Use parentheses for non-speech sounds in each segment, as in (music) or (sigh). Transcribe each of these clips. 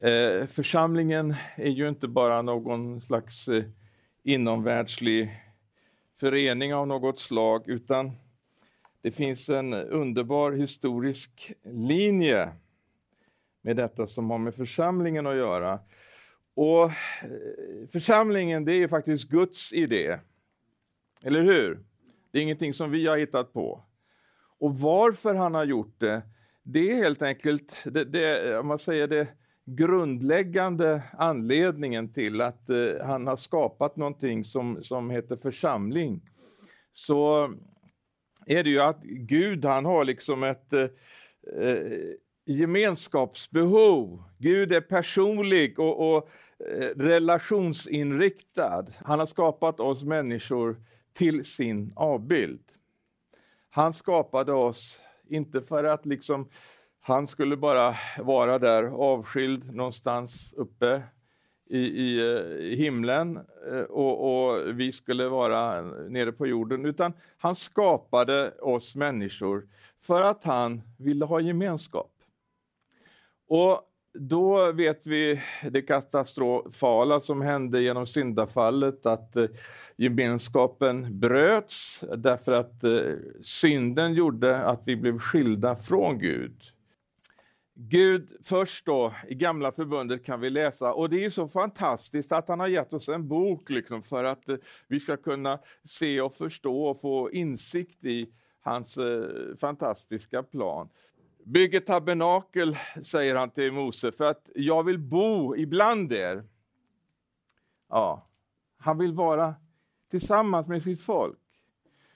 Eh, församlingen är ju inte bara någon slags eh, inomvärldslig förening av något slag, utan det finns en underbar historisk linje med detta som har med församlingen att göra. Och eh, församlingen, det är faktiskt Guds idé. Eller hur? Det är ingenting som vi har hittat på. Och varför han har gjort det, det är helt enkelt, det, det, om man säger det, grundläggande anledningen till att eh, han har skapat någonting som, som heter församling. Så är det ju att Gud, han har liksom ett eh, eh gemenskapsbehov. Gud är personlig och, och eh, relationsinriktad. Han har skapat oss människor till sin avbild. Han skapade oss inte för att liksom han skulle bara vara där avskild någonstans uppe i, i, i himlen eh, och, och, vi skulle vara nere på jorden, utan han skapade oss människor för att han ville ha gemenskap. Och då vet vi det katastrofala som hände genom syndafallet, att eh, gemenskapen bröts därför att synden gjorde att vi blev skilda från Gud. Gud, först då i gamla förbundet kan vi läsa, och det är så fantastiskt att han har gett oss en bok liksom, för att eh, vi ska kunna se och förstå och få insikt i hans eh, fantastiska plan. Bygg ett tabernakel, säger han till Mose, för att jag vill bo ibland er. Ja, han vill vara tillsammans med sitt folk.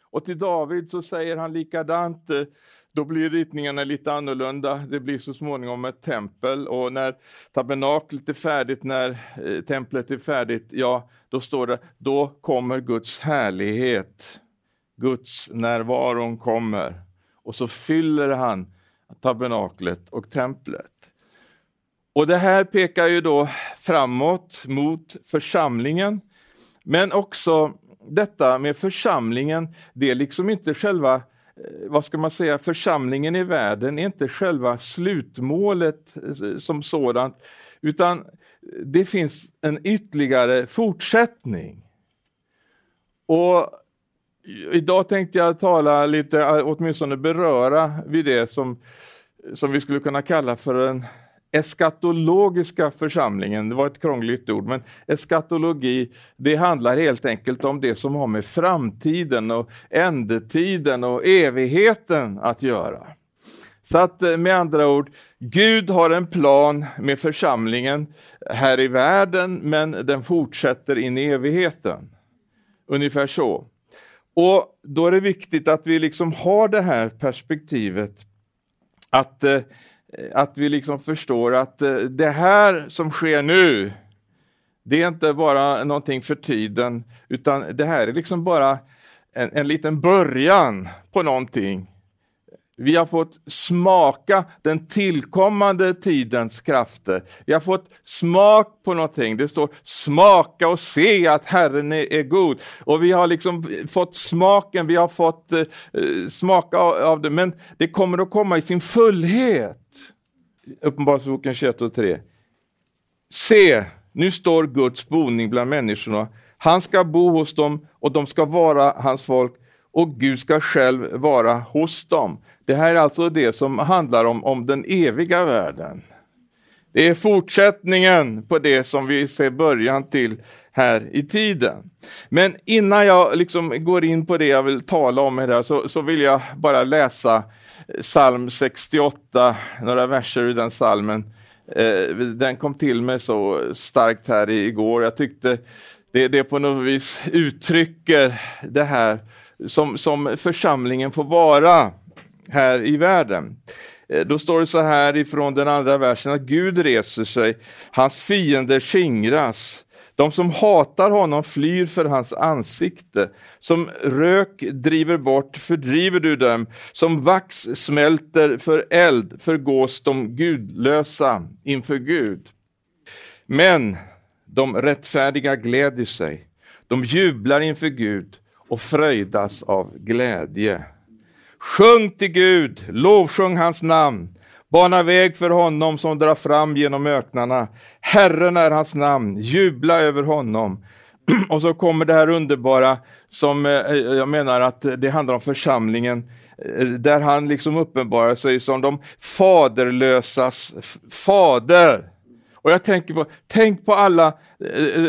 Och till David så säger han likadant, eh, då blir ritningarna lite annorlunda. Det blir så småningom ett tempel och när tabernaklet är färdigt, när eh, templet är färdigt, ja, då står det, då kommer Guds härlighet. Guds närvaron kommer och så fyller han tabernaklet och templet. Och det här pekar ju då framåt mot församlingen, men också detta med församlingen, det är liksom inte själva eh, Eh, vad ska man säga, församlingen i världen är inte själva slutmålet eh, som sådant, utan det finns en ytterligare fortsättning. Och Idag tänkte jag tala lite, eh, åtminstone beröra vid det som, som vi skulle kunna kalla för en eskatologiska församlingen. Det var ett krångligt ord, men eskatologi, det handlar helt enkelt om det som har med framtiden och ändetiden och evigheten att göra. Så att eh, med andra ord, Gud har en plan med församlingen här i världen, men den fortsätter in i evigheten. Ungefär så. Och då är det viktigt att vi liksom har det här perspektivet. Att, eh, att vi liksom förstår att eh, det här som sker nu, det är inte bara någonting för tiden, utan det här är liksom bara en, en liten början på någonting vi har fått smaka den tillkommande tidens krafter. Vi har fått smak på någonting. Det står smaka och se att Herren är, god. Och vi har liksom fått smaken, vi har fått eh, eh smaka av det, men det kommer att komma i sin fullhet. Uppenbarelseboken 21 och 3. Se, nu står Guds boning bland människorna. Han ska bo hos dem och de ska vara hans folk och Gud ska själv vara hos dem. Det här är alltså det som handlar om, om den eviga världen. Det är fortsättningen på det som vi ser början till här i tiden. Men innan jag liksom går in på det jag vill tala om här så, så vill jag bara läsa psalm 68, några verser ur den psalmen. Eh, den kom till mig så starkt här igår. Jag tyckte det, det på något vis uttrycker det här som, som församlingen får vara här i världen. Eh, då står det så här ifrån den andra versen att Gud reser sig, hans fiender skingras. De som hatar honom flyr för hans ansikte. Som rök driver bort fördriver du dem. Som vax smälter för eld förgås de gudlösa inför Gud. Men de rättfärdiga gläder sig. De jublar inför Gud och fröjdas av glädje. Sjung till Gud, lovsjung hans namn. Bana väg för honom som drar fram genom öknarna. Herren är hans namn, jubla över honom. (clears throat) Och så kommer det här underbara som eh, eh, jag menar att det handlar om församlingen eh, där han liksom uppenbarar sig som de faderlösas fader. Och jag tänker på, tänk på alla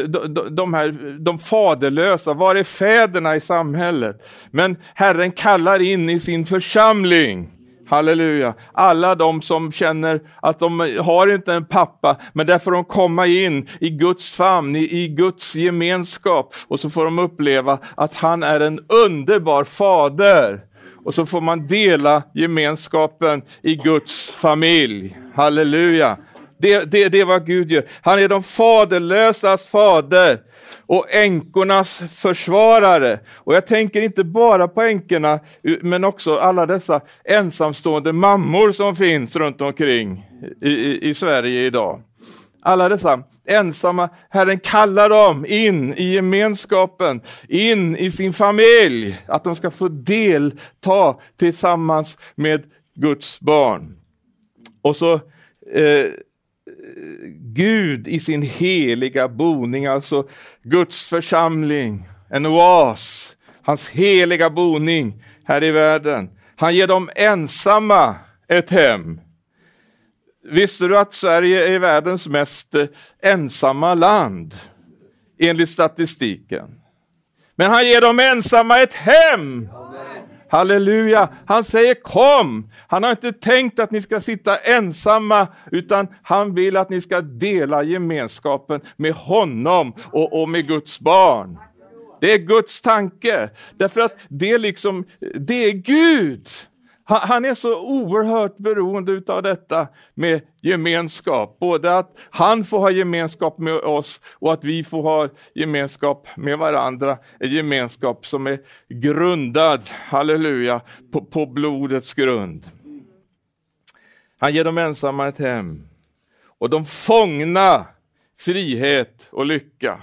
de, de, här, de faderlösa, var är fäderna i samhället? Men Herren kallar in i sin församling. Halleluja. Alla de som känner att de har inte en pappa, men där får de komma in i Guds famn, i, i Guds gemenskap och så får de uppleva att han är en underbar fader. Och så får man dela gemenskapen i Guds familj. Halleluja. Det, det, det är vad Gud gör. Han är de faderlösas fader och änkornas försvarare. Och jag tänker inte bara på änkorna, men också alla dessa ensamstående mammor som finns runt omkring i, i, i Sverige idag. Alla dessa ensamma, Herren kallar dem in i gemenskapen, in i sin familj, att de ska få delta tillsammans med Guds barn. Och så eh, Gud i sin heliga boning, alltså Guds församling, en oas, hans heliga boning här i världen. Han ger dem ensamma ett hem. Visste du att Sverige är världens mest ensamma land? Enligt statistiken. Men han ger dem ensamma ett hem. Halleluja! Han säger kom! Han har inte tänkt att ni ska sitta ensamma, utan han vill att ni ska dela gemenskapen med honom och, och med Guds barn. Det är Guds tanke, därför att det, liksom, det är Gud. Han är så oerhört beroende av detta med gemenskap. Både att han får ha gemenskap med oss och att vi får ha gemenskap med varandra. En gemenskap som är grundad, halleluja, på, på blodets grund. Han ger dem ensamma ett hem och de fångna frihet och lycka.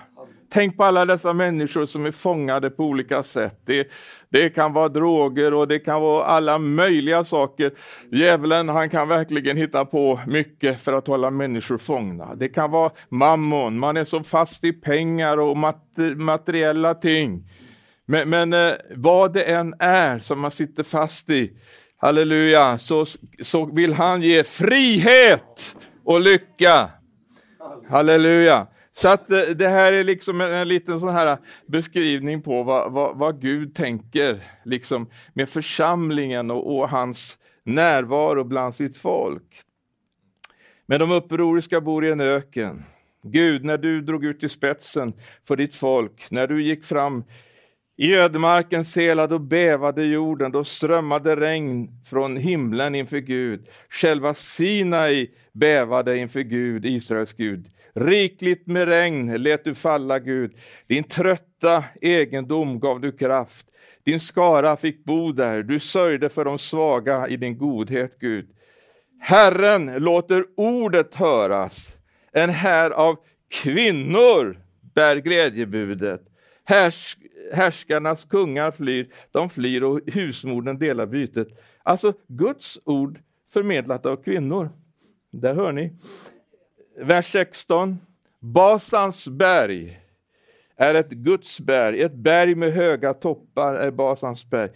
Tänk på alla dessa människor som är fångade på olika sätt. Det, det kan vara droger och det kan vara alla möjliga saker. Djävulen han kan verkligen hitta på mycket för att hålla människor fångna. Det kan vara mammon, man är så fast i pengar och mat materiella ting. Men, men eh, vad det än är som man sitter fast i, halleluja, så, så vill han ge frihet och lycka. Halleluja. Så att eh, det här är liksom en, en liten sån här beskrivning på vad, vad, vad Gud tänker liksom med församlingen och, och, hans närvaro bland sitt folk. Men de upproriska bor i en öken. Gud, när du drog ut i spetsen för ditt folk, när du gick fram i ödemarken selade och bävade jorden, då strömmade regn från himlen inför Gud. Själva Sinai bävade inför Gud, Israels Gud. Rikligt med regn lät du falla, Gud. Din trötta egendom gav du kraft. Din skara fick bo där. Du sörjde för de svaga i din godhet, Gud. Herren låter ordet höras. En här av kvinnor bär glädjebudet. Härs härskarnas kungar flyr, de flyr och husmorden delar bytet. Alltså Guds ord förmedlat av kvinnor. Där hör ni vers 16. Basans berg är ett Guds berg, ett berg med höga toppar är Basans berg.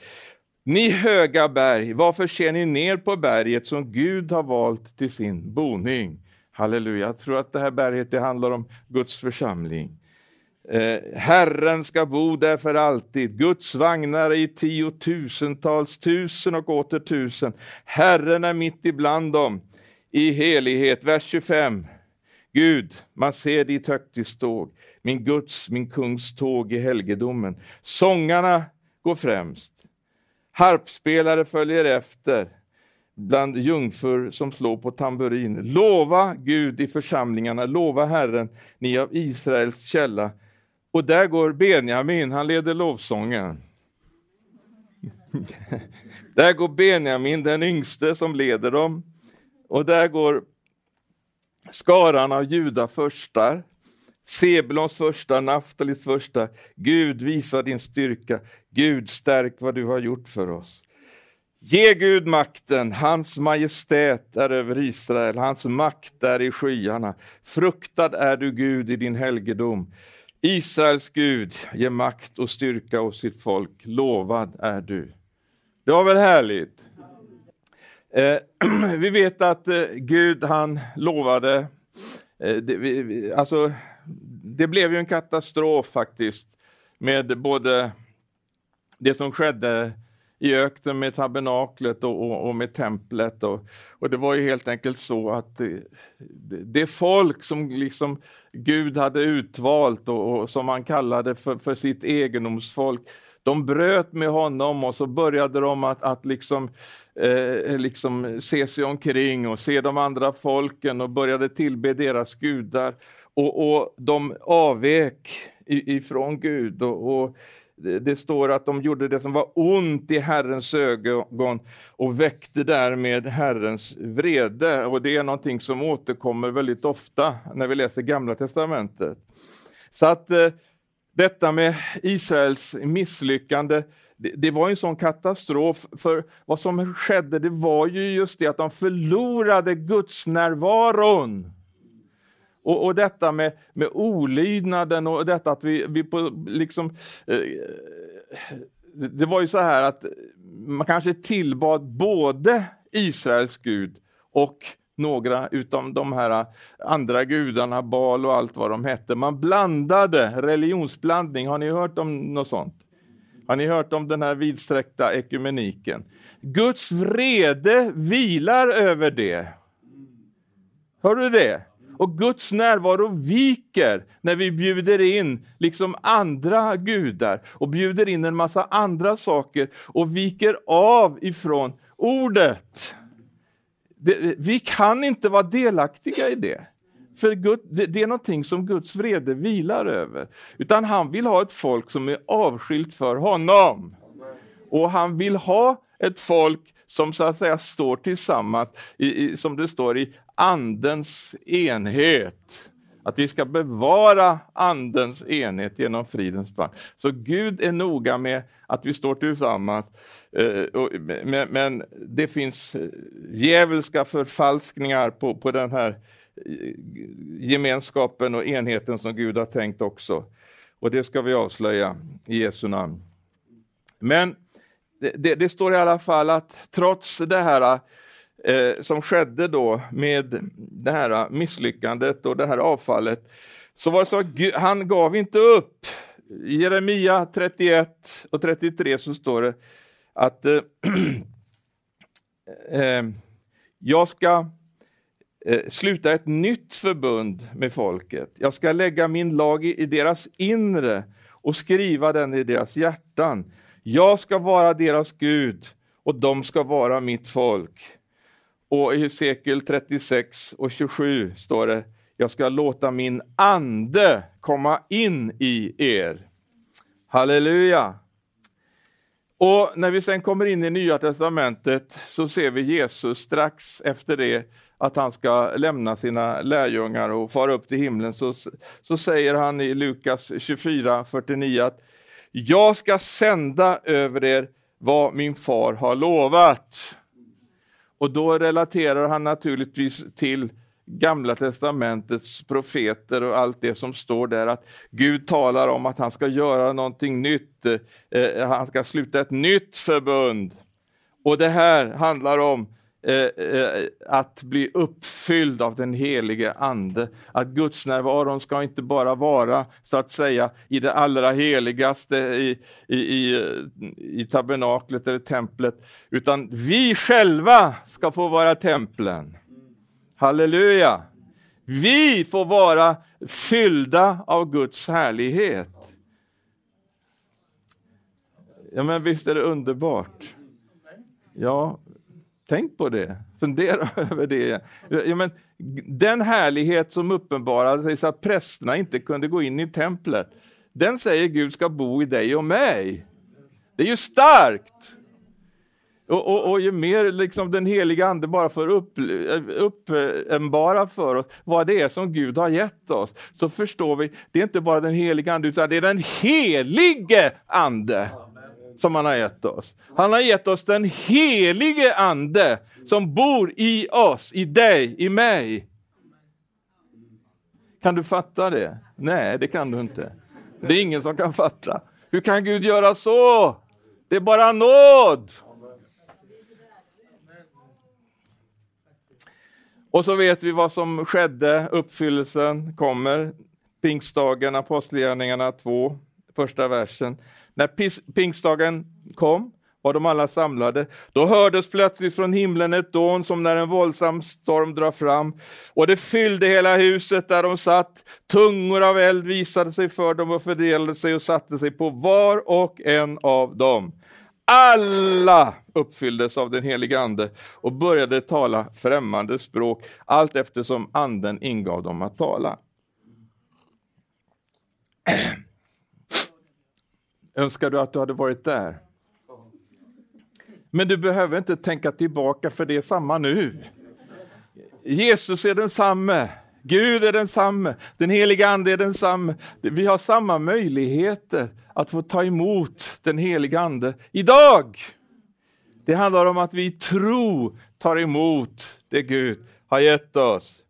Ni höga berg, varför ser ni ner på berget som Gud har valt till sin boning? Halleluja, jag tror att det här berget det handlar om Guds församling. Eh, Herren ska bo där för alltid, Guds vagnar i tiotusentals, tusen och åter tusen. Herren är mitt ibland dem i helighet. Vers 25. Gud, man ser ditt högtidståg, min Guds, min kungs tåg i helgedomen. Sångarna går främst, harpspelare följer efter bland jungfrur som slår på tamburin. Lova Gud i församlingarna, lova Herren, ni av Israels källa. Och där går Benjamin, han leder lovsången. (laughs) där går Benjamin, den yngste som leder dem. Och där går skaran av Juda förstar, Sebulons första, Naftalis första. Gud, visa din styrka. Gud, stärk vad du har gjort för oss. Ge Gud makten, hans majestät är över Israel, hans makt är i skyarna. Fruktad är du Gud i din helgedom. Israels Gud ger makt och styrka åt sitt folk. Lovad är du. Det var väl härligt? Eh, (clears throat) vi vet att eh, Gud han lovade, eh, det, vi, alltså, det blev ju en katastrof faktiskt med både det som skedde i öknen med tabernaklet och, och, och, med templet. Och, och det var ju helt enkelt så att eh, det, det folk som liksom Gud hade utvalt och, och som han kallade för, för sitt egendomsfolk, de bröt med honom och så började de att, att liksom, eh, liksom se sig omkring och se de andra folken och började tillbe deras gudar. Och, och de avvek ifrån Gud. och, och det står att de gjorde det som var ont i Herrens ögon och väckte därmed Herrens vrede. Och det är någonting som återkommer väldigt ofta när vi läser Gamla Testamentet. Så att eh, detta med Israels misslyckande, det, det, var en sån katastrof, för vad som skedde det var ju just det att de förlorade Guds närvaron. Och, och detta med, med olydnaden och detta att vi, vi på, liksom... Eh, det var ju så här att man kanske tillbad både Israels Gud och några utav de här äh, andra gudarna, Bal och allt vad de hette. Man blandade, religionsblandning, har ni hört om något sånt? Har ni hört om den här vidsträckta ekumeniken? Guds vrede vilar över det. Hör du det? Och Guds närvaro viker när vi bjuder in liksom andra gudar och bjuder in en massa andra saker och viker av ifrån ordet. Det, vi kan inte vara delaktiga i det. För Gud, det, det, är någonting som Guds vrede vilar över. Utan han vill ha ett folk som är avskilt för honom. Och han vill ha ett folk som så att säga står tillsammans, i, i, som det står i andens enhet. Att vi ska bevara andens enhet genom fridens band. Så Gud är noga med att vi står tillsammans. Eh, men, det finns eh, djävulska förfalskningar på, på den här eh, gemenskapen och enheten som Gud har tänkt också. Och det ska vi avslöja i Jesu namn. Men det, det, det står i alla fall att trots det här eh, som skedde då med det här eh, misslyckandet och det här avfallet, så var det så att han gav inte upp. I Jeremia 31 och 33 så står det att eh, (clears throat) eh, jag ska eh, sluta ett nytt förbund med folket. Jag ska lägga min lag i, i deras inre och skriva den i deras hjärtan. Jag ska vara deras Gud och de ska vara mitt folk. Och i Hesekiel 36 och 27 står det, jag ska låta min ande komma in i er. Halleluja! Och när vi sen kommer in i Nya Testamentet så ser vi Jesus strax efter det att han ska lämna sina lärjungar och fara upp till himlen så, så säger han i Lukas 24, 49 att jag ska sända över er vad min far har lovat. Och då relaterar han naturligtvis till Gamla testamentets profeter och allt det som står där, att Gud talar om att han ska göra någonting nytt, eh, eh han ska sluta ett nytt förbund. Och det här handlar om Eh, eh, att bli uppfylld av den helige Ande. Att gudsnärvaron ska inte bara vara så att säga i det allra heligaste i, i, i, i tabernaklet eller templet, utan vi själva ska få vara templen. Halleluja! Vi får vara fyllda av Guds härlighet. Ja, men visst är det underbart? Ja, Tänk på det, fundera (laughs) över det. Ja, men, den härlighet som uppenbarade sig så att prästerna inte kunde gå in i templet, den säger Gud ska bo i dig och mig. Det är ju starkt! Och, och, och ju mer liksom den heliga Ande bara får uppenbara upp, eh, för oss vad det är som Gud har gett oss, så förstår vi, det är inte bara den heliga Ande, utan det är den helige Ande som han har gett oss. Han har gett oss den helige ande som bor i oss, i dig, i mig. Kan du fatta det? Nej, det kan du inte. Det är ingen som kan fatta. Hur kan Gud göra så? Det är bara nåd. Och så vet vi vad som skedde, uppfyllelsen kommer. Pingstdagen, Apostlagärningarna 2, första versen. När pingstdagen kom var de alla samlade. Då hördes plötsligt från himlen ett dån som när en våldsam storm drar fram och det fyllde hela huset där de satt. Tungor av eld visade sig för dem och fördelade sig och satte sig på var och en av dem. Alla uppfylldes av den helige ande och började tala främmande språk allt eftersom anden ingav dem att tala. Önskar du att du hade varit där? Men du behöver inte tänka tillbaka för det är samma nu. Jesus är densamme. Gud är densamme, den heliga Ande är densamme. Vi har samma möjligheter att få ta emot den heliga Ande idag. Det handlar om att vi i tro tar emot det Gud har gett oss.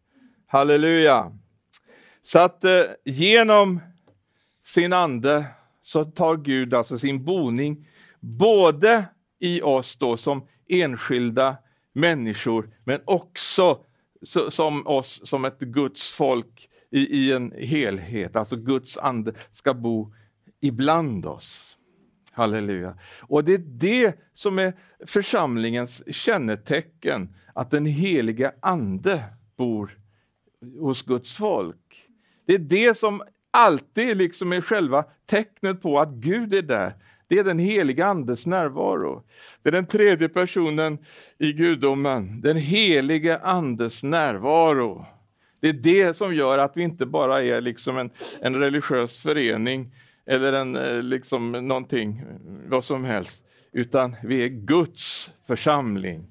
Halleluja! Så att eh, genom sin ande så tar Gud alltså sin boning både i oss då som enskilda människor men också så, som oss som ett Guds folk i, i en helhet. Alltså Guds ande ska bo ibland oss. Halleluja. Och det är det som är församlingens kännetecken, att den heliga ande bor hos Guds folk. Det är det som alltid liksom är själva tecknet på att Gud är där. Det är den heliga Andes närvaro. Det är den tredje personen i gudomen, den helige Andes närvaro. Det är det som gör att vi inte bara är liksom en, en religiös förening eller en, eh, liksom någonting, vad som helst, utan vi är Guds församling.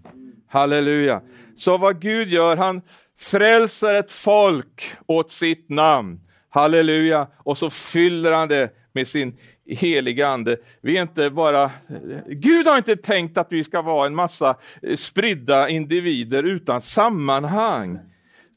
Halleluja! Så vad Gud gör, han frälser ett folk åt sitt namn. Halleluja! Och så fyller han det med sin heliga ande. Vi är inte bara, Gud har inte tänkt att vi ska vara en massa spridda individer utan sammanhang.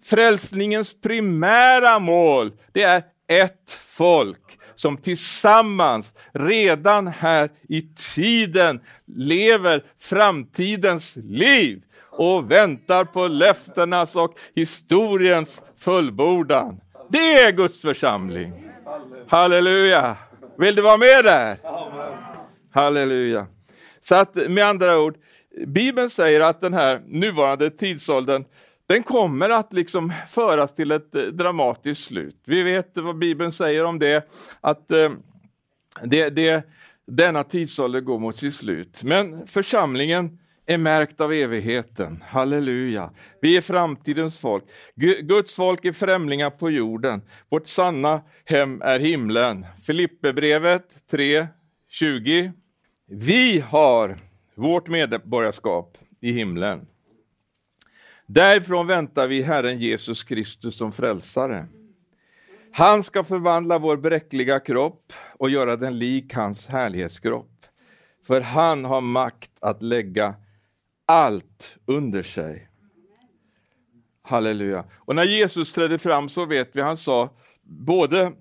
Frälsningens primära mål, det är ett folk som tillsammans redan här i tiden lever framtidens liv och väntar på löftenas och historiens fullbordan. Det är Guds församling. Halleluja! Vill du vara med där? Halleluja! Så att med andra ord, Bibeln säger att den här nuvarande tidsåldern den kommer att liksom föras till ett eh, dramatiskt slut. Vi vet vad Bibeln säger om det, att eh, det, det, denna tidsålder går mot sitt slut. Men församlingen är märkt av evigheten. Halleluja! Vi är framtidens folk. Guds folk är främlingar på jorden. Vårt sanna hem är himlen. Filipperbrevet 3.20. Vi har vårt medborgarskap i himlen. Därifrån väntar vi Herren Jesus Kristus som frälsare. Han ska förvandla vår bräckliga kropp och göra den lik hans härlighetskropp. För han har makt att lägga allt under sig. Halleluja. Och när Jesus trädde fram så vet vi, han sa både,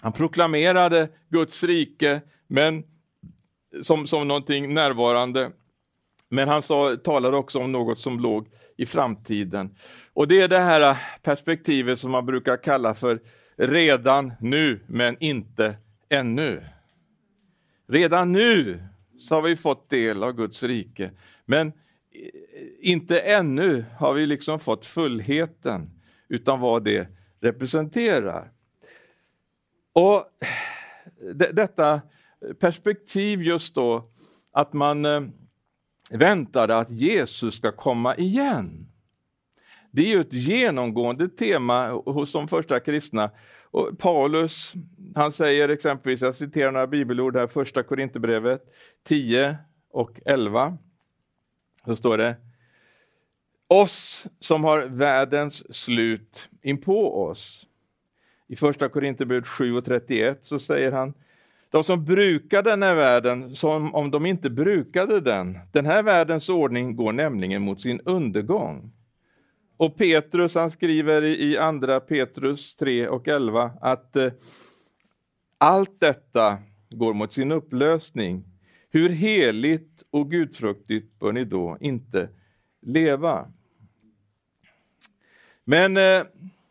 han proklamerade Guds rike, men som, som någonting närvarande, men han sa, talade också om något som låg i framtiden. Och det är det här perspektivet som man brukar kalla för redan nu, men inte ännu. Redan nu så har vi fått del av Guds rike, men inte ännu har vi liksom fått fullheten, utan vad det representerar. Och detta perspektiv just då, att man eh, väntade att Jesus ska komma igen. Det är ju ett genomgående tema hos de första kristna. Och Paulus, han säger exempelvis, jag citerar några bibelord här, första Korinthierbrevet 10 och 11. Så står det, oss som har världens slut inpå oss. I första Korinthierbrevet 7 och 31 så säger han, de som brukar den här världen som om de inte brukade den. Den här världens ordning går nämligen mot sin undergång. Och Petrus han skriver i andra Petrus 3 och 11 att eh, allt detta går mot sin upplösning. Hur heligt och gudfruktigt bör ni då inte leva? Men eh,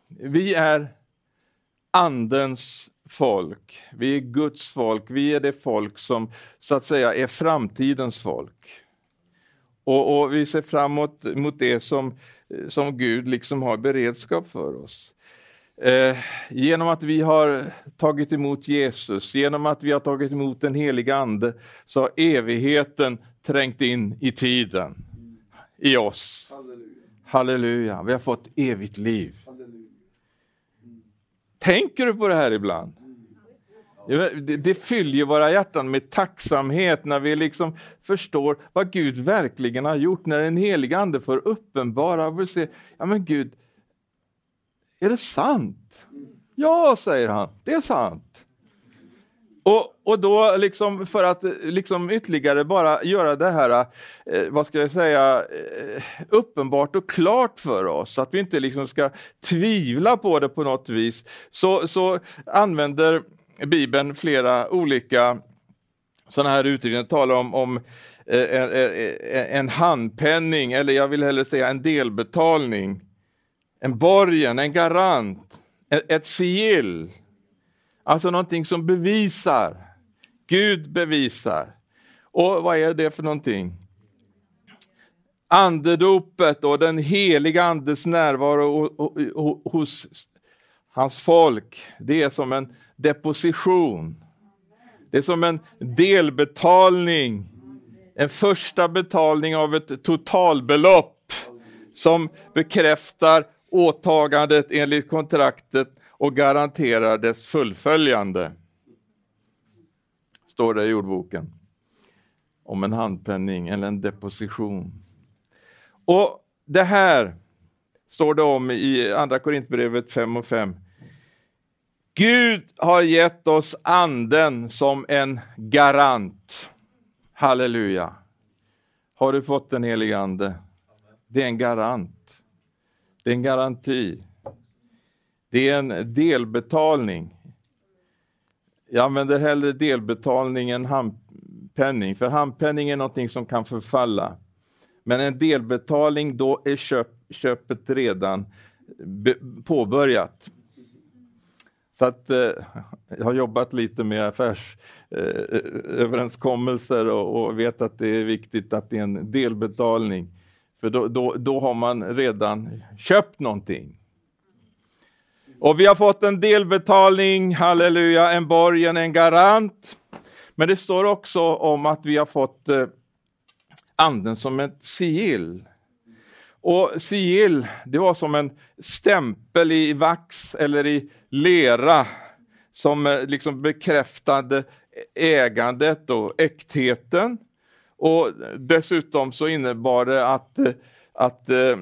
vi är Andens folk. Vi är Guds folk. Vi är det folk som så att säga är framtidens folk. Och, och vi ser framåt mot det som, som Gud liksom har beredskap för oss. Eh, genom att vi har tagit emot Jesus, genom att vi har tagit emot den heliga Ande, så har evigheten trängt in i tiden, i oss. Halleluja. Halleluja. Vi har fått evigt liv. Tänker du på det här ibland? Det, det fyller våra hjärtan med tacksamhet när vi liksom förstår vad Gud verkligen har gjort, när den heliga Ande får uppenbara och se, ja men Gud, är det sant? Ja, säger han, det är sant. Och, och då liksom för att liksom ytterligare bara göra det här, eh, vad ska jag säga, eh, uppenbart och klart för oss, att vi inte liksom ska tvivla på det på något vis, så, så använder Bibeln flera olika sådana här uttryck, talar om, om eh, eh, eh, en handpenning, eller jag vill hellre säga en delbetalning, en borgen, en garant, ett, sigill. Alltså någonting som bevisar. Gud bevisar. Och vad är det för någonting? Andedopet och den heliga andes närvaro hos hans folk, det är som en deposition. Det är som en delbetalning, en första betalning av ett totalbelopp som bekräftar åtagandet enligt kontraktet och garanterar dess fullföljande. Står det i ordboken. Om en handpenning eller en deposition. Och det här står det om i Andra korintbrevet 5 och 5. Gud har gett oss anden som en garant. Halleluja. Har du fått den helige ande? Det är en garant. Det är en garanti. Det är en delbetalning. Jag använder hellre delbetalning än handpenning, för handpenning är någonting som kan förfalla. Men en delbetalning, då är köp, köpet redan påbörjat. Så att, eh, jag har jobbat lite med affärsöverenskommelser eh, och, och, vet att det är viktigt att det är en delbetalning. För då, då, då har man redan köpt någonting. Och vi har fått en delbetalning, halleluja, en borgen, en garant. Men det står också om att vi har fått eh, anden som ett sigill. Och sigill, det var som en stämpel i vax eller i lera som eh, liksom bekräftade ägandet och äktheten. Och dessutom så innebar det att, att eh,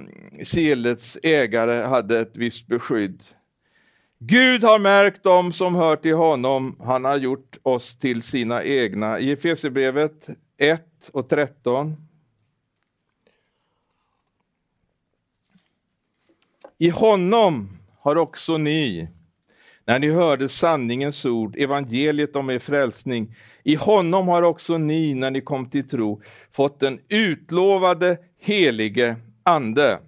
ägare hade ett visst beskydd. Gud har märkt dem som hör till honom, han har gjort oss till sina egna. I Efesierbrevet 1 och 13 I honom har också ni, när ni hörde sanningens ord, evangeliet om er frälsning, i honom har också ni, när ni kom till tro, fått den utlovade helige Ande.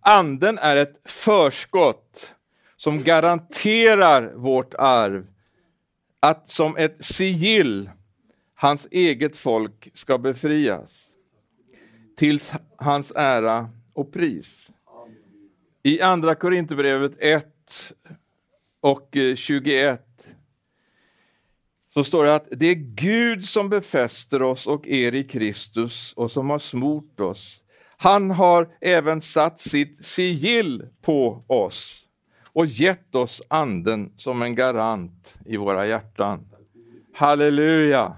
Anden är ett förskott som garanterar vårt arv, att som ett sigill hans eget folk ska befrias till hans ära och pris. I Andra Korinthierbrevet 1 och eh, 21 så står det att det är Gud som befäster oss och er i Kristus och som har smort oss. Han har även satt sitt sigill på oss och gett oss anden som en garant i våra hjärtan. Halleluja!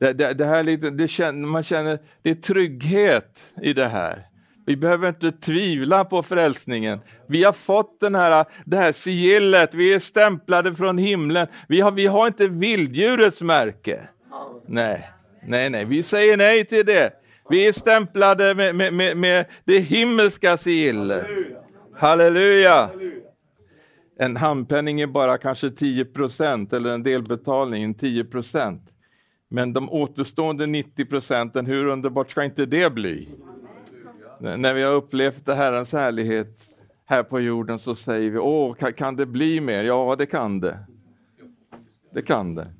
Det, det, det här lite, det känner, man känner det är trygghet i det här. Vi behöver inte tvivla på frälsningen. Vi har fått den här, det här sigillet, vi är stämplade från himlen. Vi har, vi har inte vilddjurets märke. Nej, nej, nej, vi säger nej till det. Vi är stämplade med, med, med, med det himmelska sigillet. Halleluja! En handpenning är bara kanske 10 procent eller en delbetalning 10 procent. Men de återstående 90 procenten, hur underbart ska inte det bli? När vi har upplevt Herrens härlighet här på jorden så säger vi, åh, kan det bli mer? Ja, det kan det. Det kan det.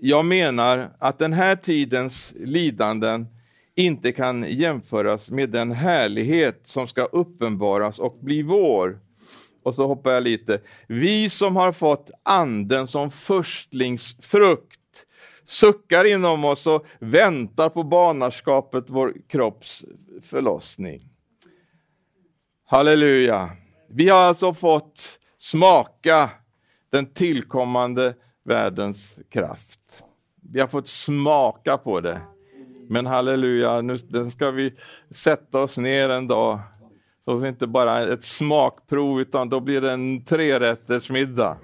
Jag menar att den här tidens lidanden inte kan jämföras med den härlighet som ska uppenbaras och bli vår. Och så hoppar jag lite. Vi som har fått anden som förstlingsfrukt suckar inom oss och väntar på barnaskapet, vår kropps förlossning. Halleluja! Vi har alltså fått smaka den tillkommande världens kraft. Vi har fått smaka på det. Men halleluja, nu den ska vi sätta oss ner en dag. Så det är inte bara ett smakprov utan då blir det en trerättersmiddag.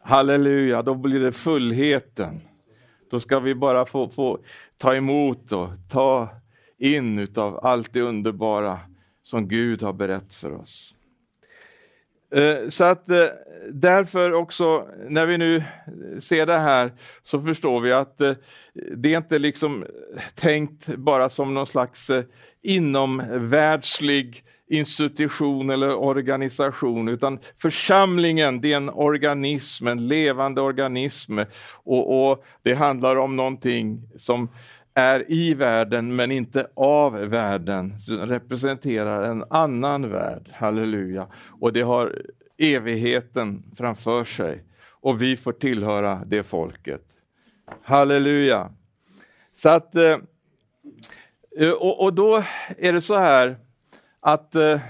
Halleluja, då blir det fullheten. Då ska vi bara få, få ta emot och ta in utav allt det underbara som Gud har berättat för oss. Eh, så att eh, därför också, när vi nu eh, ser det här, så förstår vi att det är inte liksom tänkt bara som någon slags inomvärldslig institution eller organisation, utan församlingen det är en organism, en levande organism. Och, och det handlar om någonting som är i världen men inte av världen, så representerar en annan värld. Halleluja! Och det har evigheten framför sig och vi får tillhöra det folket. Halleluja! Så att, eh, eh, och, då är det så här att eh,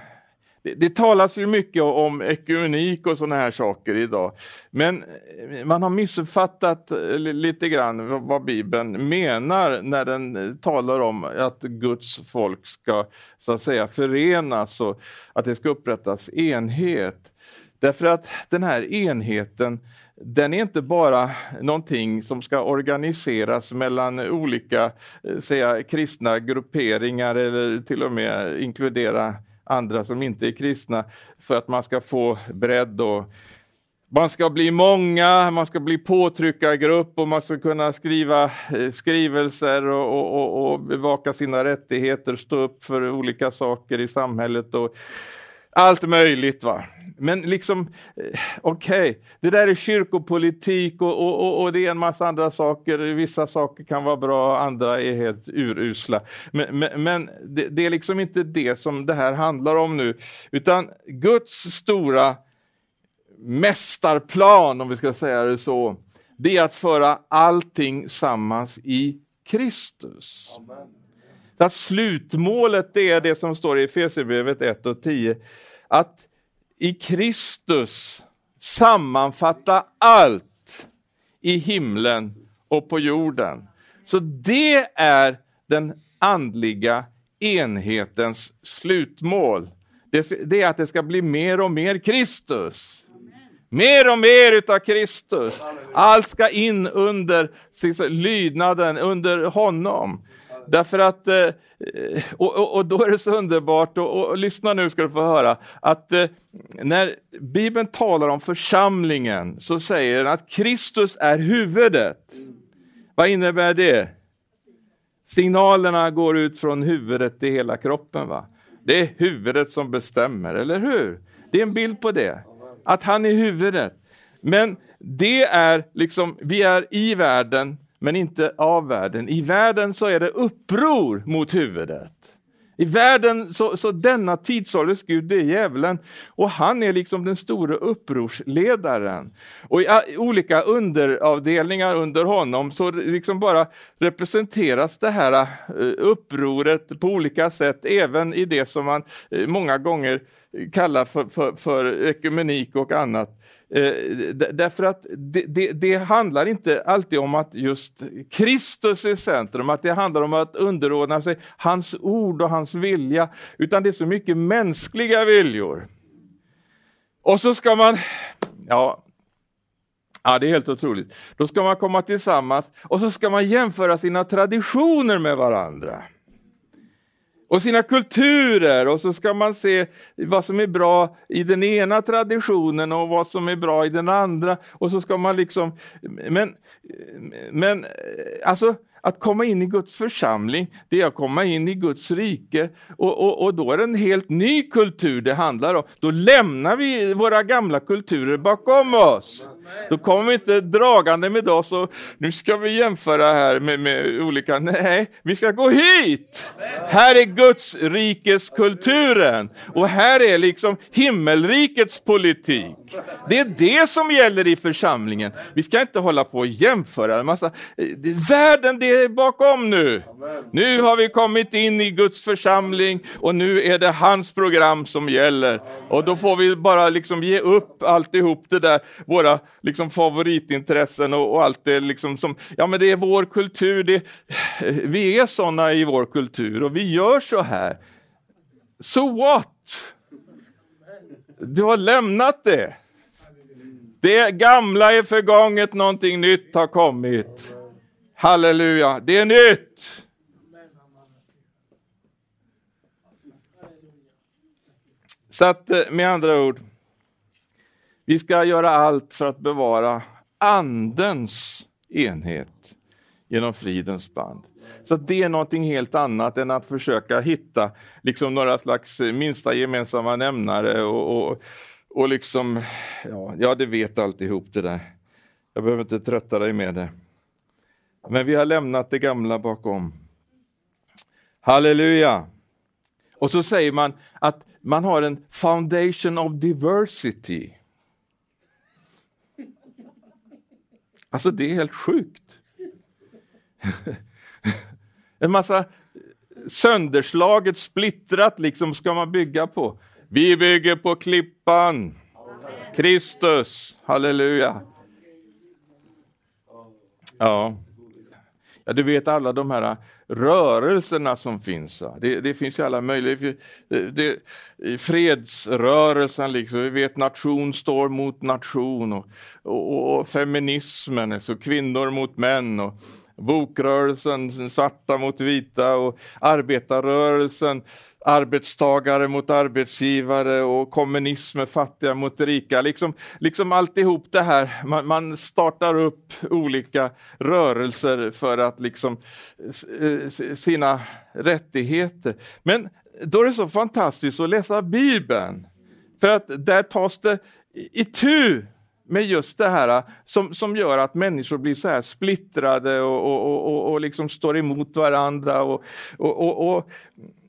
det, det talas ju mycket om ekumenik och sådana här saker idag. Men eh, man har missuppfattat eh, lite grann vad Bibeln menar när den eh, talar om att Guds folk ska så att säga förenas och att det ska upprättas enhet. Därför att den här enheten den är inte bara någonting som ska organiseras mellan olika säga, kristna grupperingar eller till och med inkludera andra som inte är kristna för att man ska få bredd och man ska bli många, man ska bli påtryckargrupp och man ska kunna skriva eh, skrivelser och, och, och, och bevaka sina rättigheter, stå upp för olika saker i samhället och allt möjligt. va. Men liksom, eh, okej, okay. det där är kyrkopolitik och, och, och, och, det är en massa andra saker. Vissa saker kan vara bra, andra är helt urusla. Men, men, men det, det, är liksom inte det som det här handlar om nu, utan Guds stora mästarplan, om vi ska säga det så, det är att föra allting sammans i Kristus. Amen. Att slutmålet det är det som står i Efesierbrevet 1 och 10, att i Kristus sammanfatta allt i himlen och på jorden. Så det är den andliga enhetens slutmål. Det, det är att det ska bli mer och mer Kristus. Mer och mer utav Kristus. Allt ska in under lydnaden, under honom. Därför att, eh, eh, och, och, och, då är det så underbart, och, och, lyssna nu ska du få höra, att eh, när Bibeln talar om församlingen så säger den att Kristus är huvudet. Vad innebär det? Signalerna går ut från huvudet till hela kroppen. va? Det är huvudet som bestämmer, eller hur? Det är en bild på det, att han är huvudet. Men det är liksom, vi är i världen, men inte av världen. I världen så är det uppror mot huvudet. I världen så, så denna tidsålders Gud, det är djävulen. Och han är liksom den stora upprorsledaren. Och i olika underavdelningar under honom så liksom bara representeras det här eh, upproret på olika sätt, även i det som man eh, många gånger kallar för, för, för ekumenik och annat. Eh, därför att det, det, det, handlar inte alltid om att just Kristus är centrum, att det handlar om att underordna sig hans ord och hans vilja, utan det är så mycket mänskliga viljor. Och så ska man, ja, Ja, det är helt otroligt. Då ska man komma tillsammans och så ska man jämföra sina traditioner med varandra och sina kulturer och så ska man se vad som är bra i den ena traditionen och vad som är bra i den andra och så ska man liksom, men, men alltså att komma in i Guds församling, det är att komma in i Guds rike och, och, och, då är det en helt ny kultur det handlar om. Då lämnar vi våra gamla kulturer bakom oss. Då kommer vi inte dragande med oss och nu ska vi jämföra här med, med olika, nej, vi ska gå hit! Här är Guds rikes kulturen och här är liksom himmelrikets politik. Det är det som gäller i församlingen. Vi ska inte hålla på och jämföra en massa, världen det är bakom nu. Nu har vi kommit in i Guds församling och nu är det hans program som gäller. Och då får vi bara liksom ge upp alltihop det där, våra liksom favoritintressen och, och allt det liksom som, ja men det är vår kultur, det, eh, vi är sådana i vår kultur och vi gör så här. So what? Du har lämnat det. Det gamla är förgånget, någonting nytt har kommit. Halleluja, det är nytt! Så att eh, med andra ord, vi ska göra allt för att bevara andens enhet genom fridens band. Så det är någonting helt annat än att försöka hitta liksom några slags minsta gemensamma nämnare och, och, och liksom, ja, ja, det vet alltihop det där. Jag behöver inte trötta dig med det. Men vi har lämnat det gamla bakom. Halleluja! Och så säger man att man har en foundation of diversity. Alltså det är helt sjukt. en massa sönderslaget, splittrat liksom ska man bygga på. Vi bygger på klippan. Kristus, halleluja. Ja. ja, du vet alla de här rörelserna som finns. Det, det finns ju alla möjliga. Det, det, fredsrörelsen, liksom, vi vet nation står mot nation och, och, och feminismen, alltså kvinnor mot män. och Bokrörelsen, svarta mot vita och arbetarrörelsen, arbetstagare mot arbetsgivare och kommunism, fattiga mot rika. Liksom, liksom alltihop det här, man, man startar upp olika rörelser för att liksom sina rättigheter. Men då är det så fantastiskt att läsa Bibeln. För att där tas det itu med just det här ah, som, som gör att människor blir så här splittrade och, och, och, och liksom står emot varandra. Och, och, och,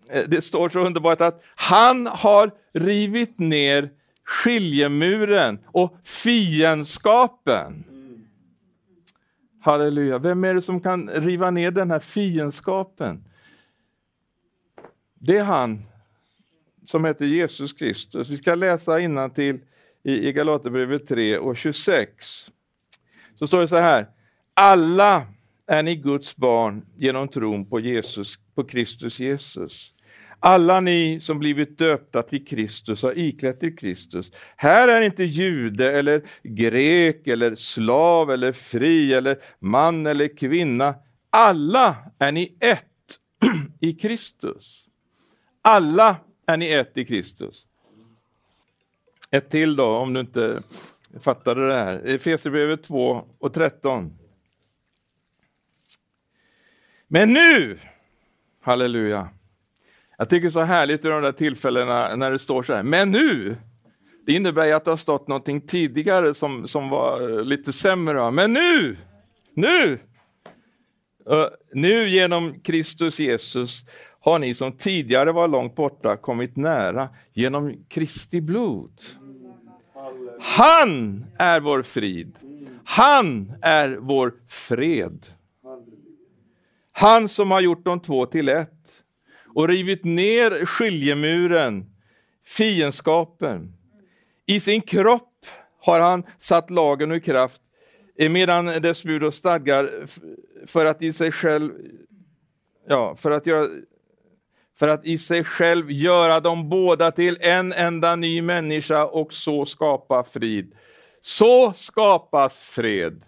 Eh, det står så underbart att han har rivit ner skiljemuren och fiendskapen. Halleluja. Vem är det som kan riva ner den här fiendskapen? Det är han som heter Jesus Kristus. Vi ska läsa till i, i Galaterbrevet 3 och 26. Så står det så här. Alla är ni Guds barn genom tron på, Jesus, på Kristus Jesus. Alla ni som blivit döpta till Kristus har iklätt er Kristus. Här är inte jude eller grek eller slav eller fri eller man eller kvinna. Alla är ni ett (clears throat) i Kristus. Alla är ni ett i Kristus. Ett till då, om du inte fattade det här. Efesierbrevet 2 och 13. Men nu, halleluja. Jag tycker så härligt i de där tillfällena när det står så här, men nu. Det innebär ju att det har stått någonting tidigare som, som var lite sämre. Men nu, nu, uh, nu genom Kristus Jesus har ni som tidigare var långt borta kommit nära genom Kristi blod. Han är vår frid. Han är vår fred. Han som har gjort de två till ett och rivit ner skiljemuren, fiendskapen. I sin kropp har han satt lagen ur kraft eh, medan dess bud och stadgar för att i sig själv ja, för att göra för att i sig själv göra dem båda till en enda ny människa och så skapa frid. Så skapas fred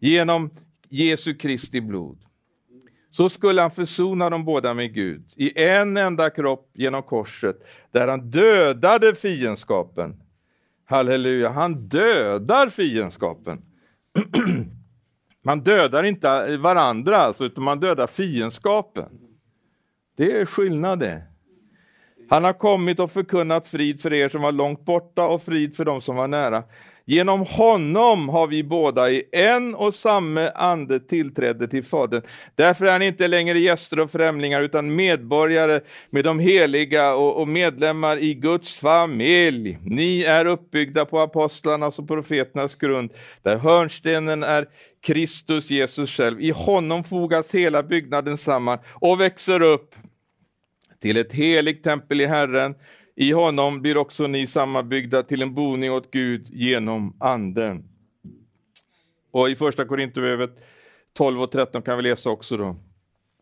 genom Jesu Kristi blod. Så skulle han försona dem båda med Gud i en enda kropp genom korset, där han dödade fiendskapen. Halleluja, han dödar fiendskapen. (clears throat) man dödar inte varandra, alltså, utan man dödar fiendskapen. Det är skillnad det. Han har kommit och förkunnat frid för er som var långt borta och frid för dem som var nära. Genom honom har vi båda i en och samma ande tillträde till Fadern. Därför är han inte längre gäster och främlingar utan medborgare med de heliga och, och medlemmar i Guds familj. Ni är uppbyggda på apostlarnas och profeternas grund, där hörnstenen är Kristus Jesus själv. I honom fogas hela byggnaden samman och växer upp till ett heligt tempel i Herren i honom blir också ni sammanbyggda till en boning åt Gud genom anden. Och i första Korinthierbrevet 12 och 13 kan vi läsa också då.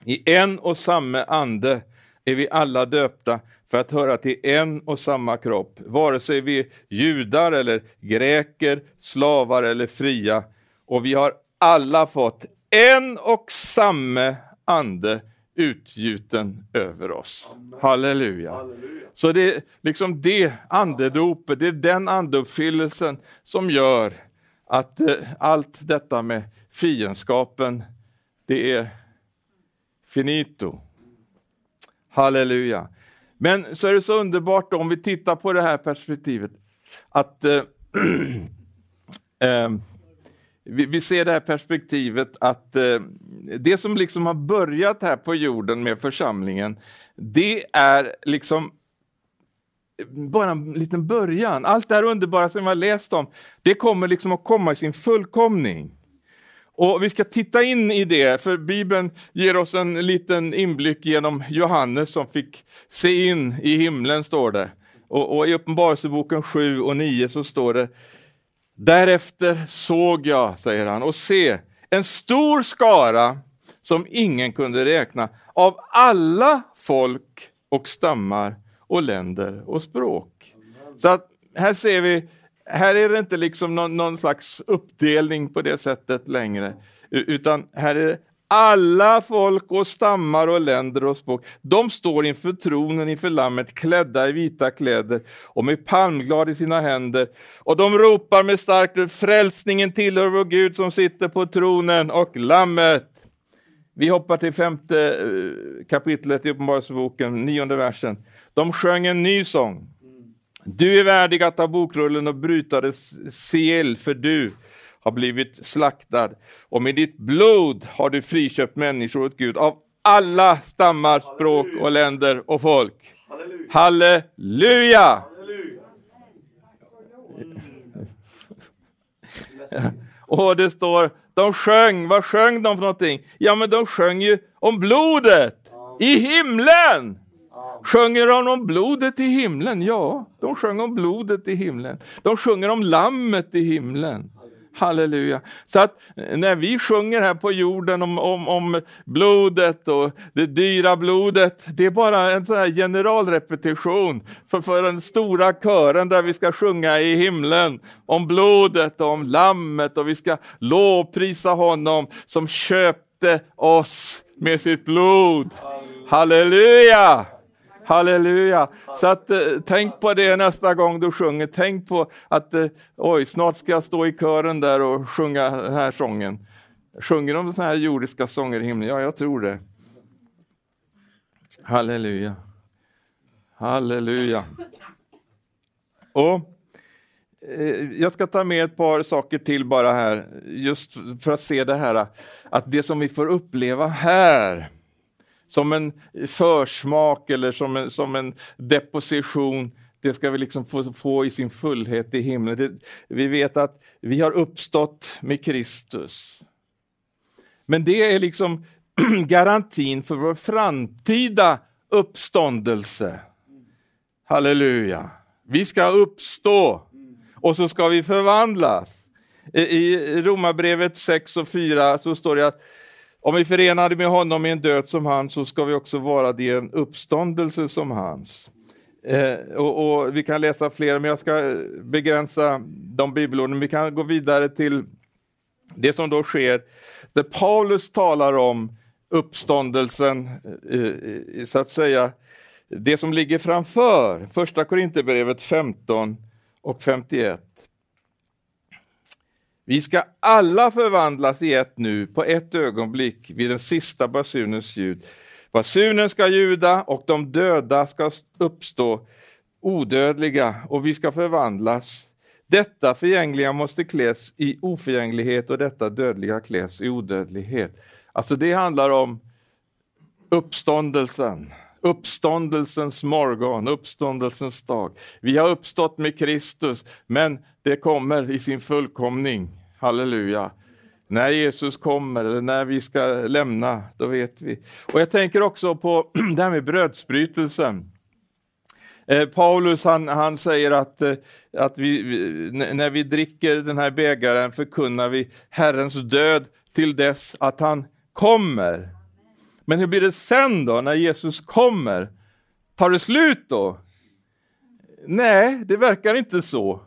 I en och samma ande är vi alla döpta för att höra till en och samma kropp, vare sig vi är judar eller greker, slavar eller fria. Och vi har alla fått en och samma ande utgjuten över oss. Halleluja. Halleluja. Så det är liksom det andedopet, det är den andeuppfyllelsen som gör att eh, allt detta med fiendskapen, det är finito. Halleluja. Men så är det så underbart då, om vi tittar på det här perspektivet att eh, (clears throat) eh, vi, vi, ser det här perspektivet att eh, det som liksom har börjat här på jorden med församlingen, det är liksom eh, bara en liten början. Allt det här underbara som vi har läst om, det kommer liksom att komma i sin fullkomning. Och vi ska titta in i det, för Bibeln ger oss en liten inblick genom Johannes som fick se in i himlen, står det. Och, och i Uppenbarelseboken 7 och 9 så står det Därefter såg jag, säger han, och se en stor skara som ingen kunde räkna av alla folk och stammar och länder och språk. Så att här ser vi, här är det inte liksom någon, någon slags uppdelning på det sättet längre, utan här är det alla folk och stammar och länder och språk, de står inför tronen inför lammet klädda i vita kläder och med palmglad i sina händer. Och de ropar med starkt frälsningen tillhör vår Gud som sitter på tronen och lammet. Vi hoppar till femte eh, kapitlet i Uppenbarelseboken, nionde versen. De sjöng en ny sång. Du är värdig att ta bokrullen och bryta dess sel, för du har blivit slaktad och med ditt blod har du friköpt människor åt Gud av alla stammar, språk och länder och folk. Halleluja! Halleluja. Och det står, de sjöng, vad sjöng de för någonting? Ja men de sjöng ju om blodet i himlen! Sjunger de om blodet i himlen? Ja, de sjöng om blodet i himlen. De sjunger om lammet i himlen. Halleluja. Så att eh, när vi sjunger här på jorden om, om, om blodet och det dyra blodet, det är bara en sån här generalrepetition för, för den stora kören där vi ska sjunga i himlen om blodet och om lammet och vi ska lovprisa honom som köpte oss med sitt blod. Halleluja! Halleluja! Så att, eh, tänk på det nästa gång du sjunger. Tänk på att eh, oj, snart ska jag stå i kören där och sjunga den här sången. Sjunger de sådana här jordiska sånger i himlen? Ja, jag tror det. Halleluja. Halleluja. Och eh, jag ska ta med ett par saker till bara här, just för att se det här att det som vi får uppleva här som en försmak eller som en, som en deposition. Det ska vi liksom få, få i sin fullhet i himlen. Det, vi vet att vi har uppstått med Kristus. Men det är liksom (clears throat) garantin för vår framtida uppståndelse. Halleluja. Vi ska uppstå och så ska vi förvandlas. I Romarbrevet 6 och 4 så står det att om vi förenade med honom i en död som hans så ska vi också vara det i en uppståndelse som hans. Eh, och, och, Vi kan läsa fler, men jag ska begränsa de bibelorden. Vi kan gå vidare till det som då sker, där Paulus talar om uppståndelsen, eh, så att säga, det som ligger framför. Första Korinthierbrevet 15 och 51. Vi ska alla förvandlas i ett nu, på ett ögonblick, vid den sista basunens ljud. Basunen ska ljuda och de döda ska uppstå odödliga och vi ska förvandlas. Detta förgängliga måste kläs i oförgänglighet och detta dödliga kläs i odödlighet. Alltså det handlar om uppståndelsen, uppståndelsens morgon, uppståndelsens dag. Vi har uppstått med Kristus, men det kommer i sin fullkomning. Halleluja. När Jesus kommer eller när vi ska lämna, då vet vi. Och jag tänker också på (clears throat) det här med brödsbrytelsen. Eh, Paulus han, han säger att, eh, att vi, när vi dricker den här bägaren förkunnar vi Herrens död till dess att han kommer. Men hur blir det sen då, när Jesus kommer? Tar det slut då? Nej, det verkar inte så.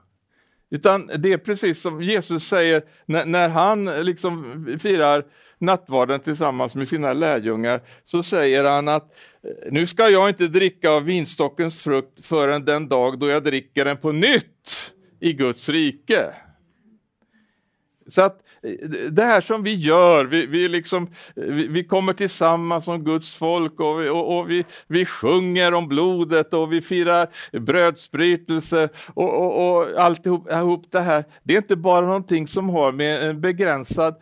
Utan det är precis som Jesus säger när, när han liksom firar nattvarden tillsammans med sina lärjungar så säger han att nu ska jag inte dricka av vinstockens frukt förrän den dag då jag dricker den på nytt i Guds rike. Så att det här som vi gör, vi, vi, liksom, vi, vi kommer tillsammans som Guds folk och, vi, och, och, vi, vi sjunger om blodet och vi firar brödsbrytelse och, och, och alltihop alltihop det här. Det är inte bara någonting som har med en begränsad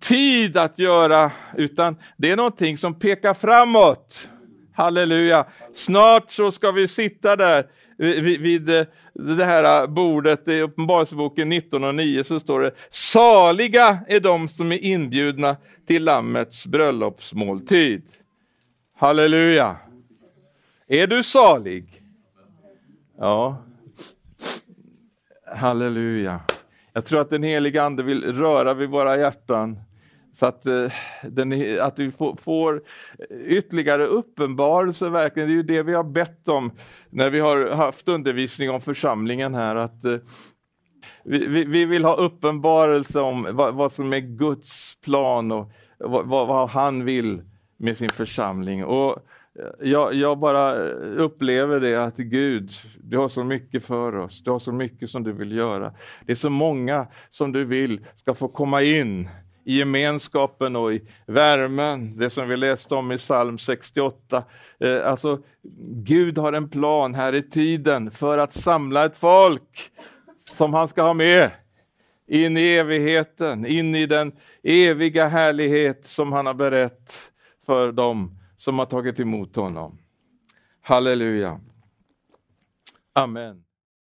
tid att göra, utan det är någonting som pekar framåt. Halleluja! Snart så ska vi sitta där vid, vid det här eh, bordet i Uppenbarelseboken 19 och 9 så står det Saliga är de som är inbjudna till Lammets bröllopsmåltid. Halleluja! Är du salig? Ja. Halleluja. Jag tror att den heliga Ande vill röra vid våra hjärtan så att, eh, den, att vi får, får ytterligare uppenbarelse, verkligen. Det är ju det vi har bett om när vi har haft undervisning om församlingen här. att eh, vi, vi, vi vill ha uppenbarelse om vad, vad, som är Guds plan och vad, vad, han vill med sin församling. Och eh, jag, jag, bara upplever det att Gud, du har så mycket för oss. Du har så mycket som du vill göra. Det är så många som du vill ska få komma in i gemenskapen och i värmen, det som vi läste om i psalm 68. Eh, alltså, Gud har en plan här i tiden för att samla ett folk som han ska ha med in i evigheten, in i den eviga härlighet som han har berett för dem som har tagit emot honom. Halleluja. Amen.